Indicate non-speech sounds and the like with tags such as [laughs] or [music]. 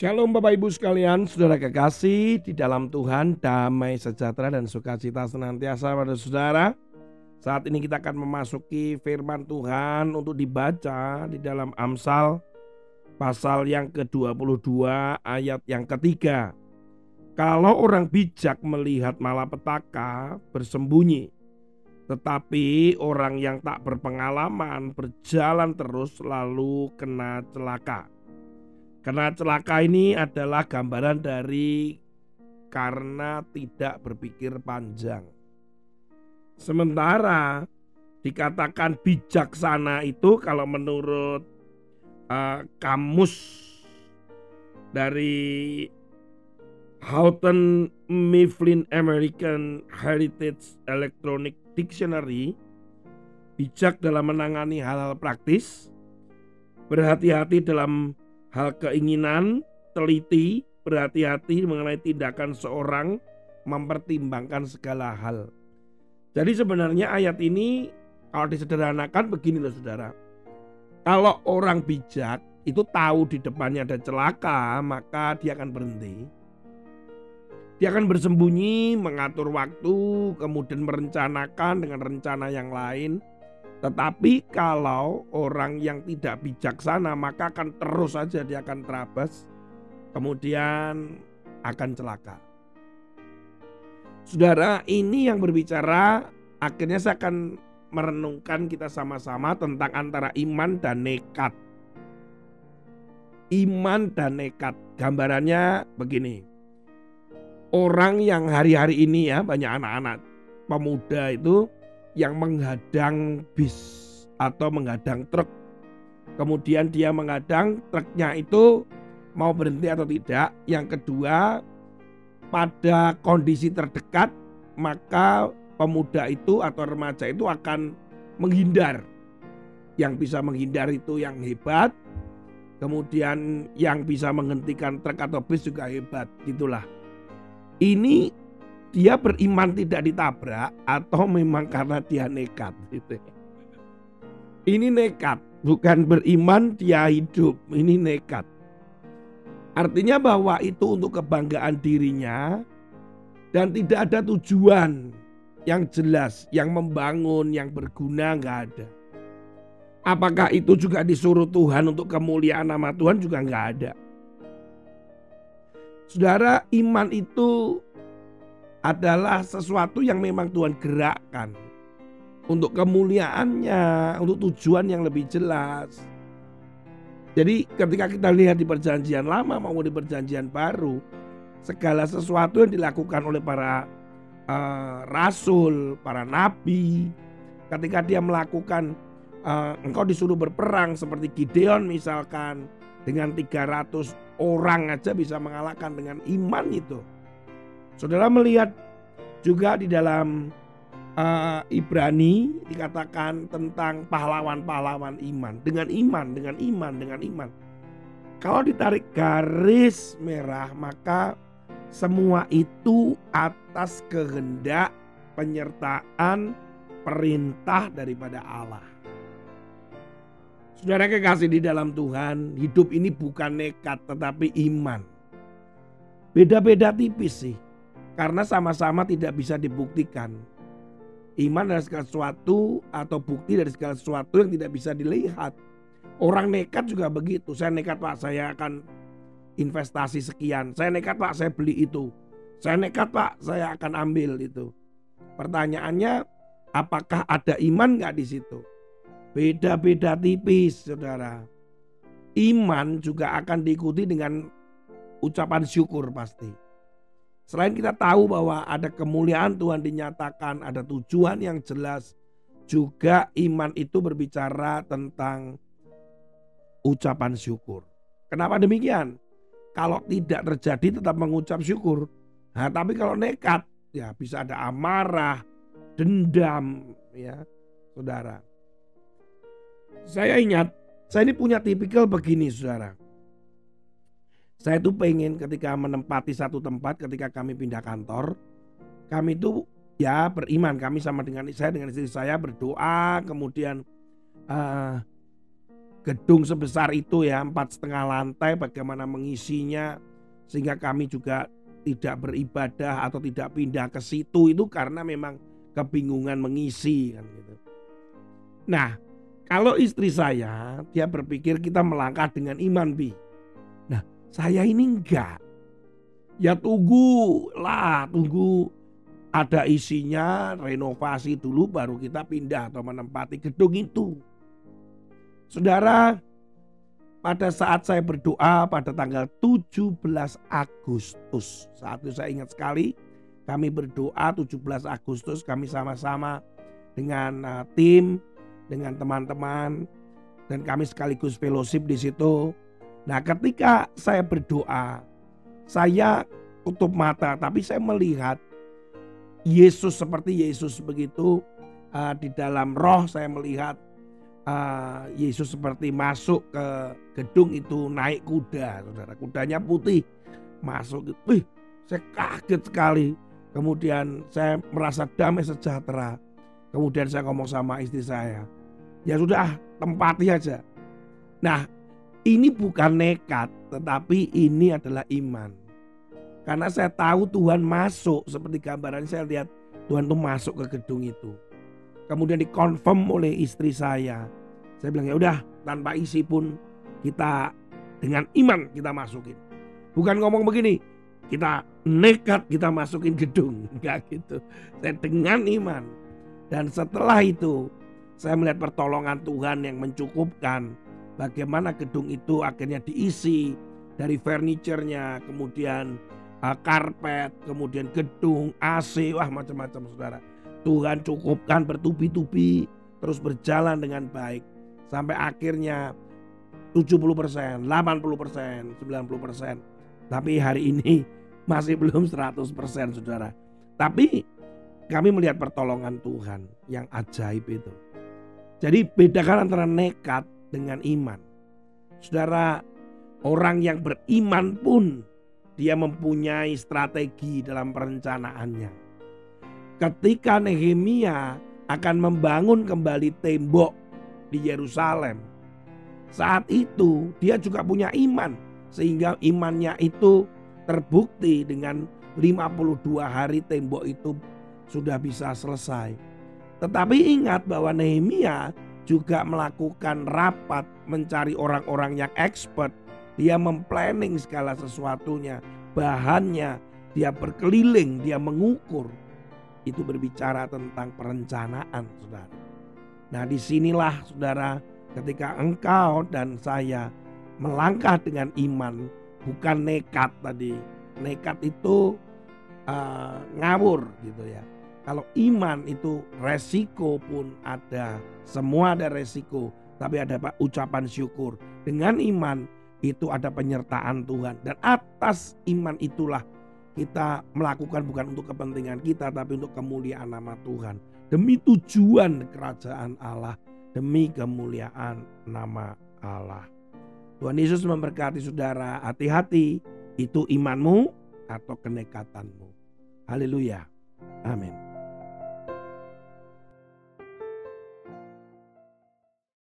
Shalom Bapak Ibu sekalian, saudara kekasih di dalam Tuhan, damai sejahtera dan sukacita senantiasa pada saudara. Saat ini kita akan memasuki firman Tuhan untuk dibaca di dalam Amsal pasal yang ke-22 ayat yang ketiga. Kalau orang bijak melihat malapetaka bersembunyi, tetapi orang yang tak berpengalaman berjalan terus lalu kena celaka. Kena celaka ini adalah gambaran dari karena tidak berpikir panjang. Sementara dikatakan bijaksana itu kalau menurut uh, kamus dari Houghton Mifflin American Heritage Electronic Dictionary bijak dalam menangani hal-hal praktis, berhati-hati dalam hal keinginan, teliti, berhati-hati mengenai tindakan seorang, mempertimbangkan segala hal. Jadi sebenarnya ayat ini kalau disederhanakan begini loh saudara. Kalau orang bijak itu tahu di depannya ada celaka, maka dia akan berhenti. Dia akan bersembunyi, mengatur waktu, kemudian merencanakan dengan rencana yang lain tetapi kalau orang yang tidak bijaksana maka akan terus saja dia akan terabas kemudian akan celaka. Saudara, ini yang berbicara akhirnya saya akan merenungkan kita sama-sama tentang antara iman dan nekat. Iman dan nekat. Gambarannya begini. Orang yang hari-hari ini ya banyak anak-anak pemuda itu yang menghadang bis atau menghadang truk. Kemudian dia menghadang truknya itu mau berhenti atau tidak. Yang kedua, pada kondisi terdekat maka pemuda itu atau remaja itu akan menghindar. Yang bisa menghindar itu yang hebat. Kemudian yang bisa menghentikan truk atau bis juga hebat, gitulah. Ini dia beriman tidak ditabrak atau memang karena dia nekat gitu. Ini nekat, bukan beriman dia hidup, ini nekat. Artinya bahwa itu untuk kebanggaan dirinya dan tidak ada tujuan yang jelas, yang membangun, yang berguna nggak ada. Apakah itu juga disuruh Tuhan untuk kemuliaan nama Tuhan juga nggak ada. Saudara, iman itu adalah sesuatu yang memang Tuhan gerakkan untuk kemuliaannya, untuk tujuan yang lebih jelas. Jadi ketika kita lihat di perjanjian lama maupun di perjanjian baru, segala sesuatu yang dilakukan oleh para uh, rasul, para nabi, ketika dia melakukan uh, engkau disuruh berperang seperti Gideon misalkan dengan 300 orang aja bisa mengalahkan dengan iman itu. Saudara melihat juga di dalam uh, Ibrani dikatakan tentang pahlawan-pahlawan iman. Dengan iman, dengan iman, dengan iman. Kalau ditarik garis merah maka semua itu atas kehendak penyertaan perintah daripada Allah. Saudara kekasih di dalam Tuhan, hidup ini bukan nekat tetapi iman. Beda-beda tipis sih. Karena sama-sama tidak bisa dibuktikan. Iman adalah segala sesuatu atau bukti dari segala sesuatu yang tidak bisa dilihat. Orang nekat juga begitu. Saya nekat pak saya akan investasi sekian. Saya nekat pak saya beli itu. Saya nekat pak saya akan ambil itu. Pertanyaannya apakah ada iman nggak di situ? Beda-beda tipis saudara. Iman juga akan diikuti dengan ucapan syukur pasti. Selain kita tahu bahwa ada kemuliaan Tuhan dinyatakan, ada tujuan yang jelas, juga iman itu berbicara tentang ucapan syukur. Kenapa demikian? Kalau tidak terjadi tetap mengucap syukur. Nah, tapi kalau nekat ya bisa ada amarah, dendam ya, Saudara. Saya ingat, saya ini punya tipikal begini, Saudara. Saya tuh pengen ketika menempati satu tempat ketika kami pindah kantor, kami tuh ya beriman kami sama dengan saya dengan istri saya berdoa kemudian uh, gedung sebesar itu ya empat setengah lantai bagaimana mengisinya sehingga kami juga tidak beribadah atau tidak pindah ke situ itu karena memang kebingungan mengisi kan gitu. Nah, kalau istri saya dia berpikir kita melangkah dengan iman bi. Saya ini enggak. Ya tunggu lah, tunggu ada isinya renovasi dulu baru kita pindah atau menempati gedung itu. Saudara, pada saat saya berdoa pada tanggal 17 Agustus. Saat itu saya ingat sekali kami berdoa 17 Agustus kami sama-sama dengan uh, tim, dengan teman-teman dan kami sekaligus fellowship di situ. Nah, ketika saya berdoa, saya tutup mata tapi saya melihat Yesus seperti Yesus begitu uh, di dalam roh saya melihat uh, Yesus seperti masuk ke gedung itu naik kuda, saudara. Kudanya putih, masuk. Wih, saya kaget sekali. Kemudian saya merasa damai sejahtera. Kemudian saya ngomong sama istri saya, ya sudah tempati aja. Nah, ini bukan nekat, tetapi ini adalah iman. Karena saya tahu Tuhan masuk seperti gambaran saya lihat Tuhan tuh masuk ke gedung itu kemudian dikonfirm oleh istri saya. Saya bilang ya udah tanpa isi pun kita dengan iman kita masukin. Bukan ngomong begini, kita nekat kita masukin gedung, [laughs] enggak gitu. Saya dengan iman. Dan setelah itu saya melihat pertolongan Tuhan yang mencukupkan bagaimana gedung itu akhirnya diisi dari furniturnya, kemudian uh, karpet, kemudian gedung, AC, wah macam-macam saudara. Tuhan cukupkan bertubi-tubi terus berjalan dengan baik sampai akhirnya 70 persen, 80 persen, 90 persen. Tapi hari ini masih belum 100 persen saudara. Tapi kami melihat pertolongan Tuhan yang ajaib itu. Jadi bedakan antara nekat dengan iman. Saudara, orang yang beriman pun dia mempunyai strategi dalam perencanaannya ketika Nehemia akan membangun kembali tembok di Yerusalem. Saat itu dia juga punya iman sehingga imannya itu terbukti dengan 52 hari tembok itu sudah bisa selesai. Tetapi ingat bahwa Nehemia juga melakukan rapat mencari orang-orang yang expert. Dia memplanning segala sesuatunya, bahannya, dia berkeliling, dia mengukur itu berbicara tentang perencanaan, saudara. Nah, di sinilah, saudara, ketika engkau dan saya melangkah dengan iman, bukan nekat tadi. Nekat itu uh, ngawur, gitu ya. Kalau iman itu resiko pun ada, semua ada resiko, tapi ada pak ucapan syukur. Dengan iman itu ada penyertaan Tuhan dan atas iman itulah kita melakukan bukan untuk kepentingan kita tapi untuk kemuliaan nama Tuhan. Demi tujuan kerajaan Allah, demi kemuliaan nama Allah. Tuhan Yesus memberkati saudara, hati-hati itu imanmu atau kenekatanmu. Haleluya. Amin.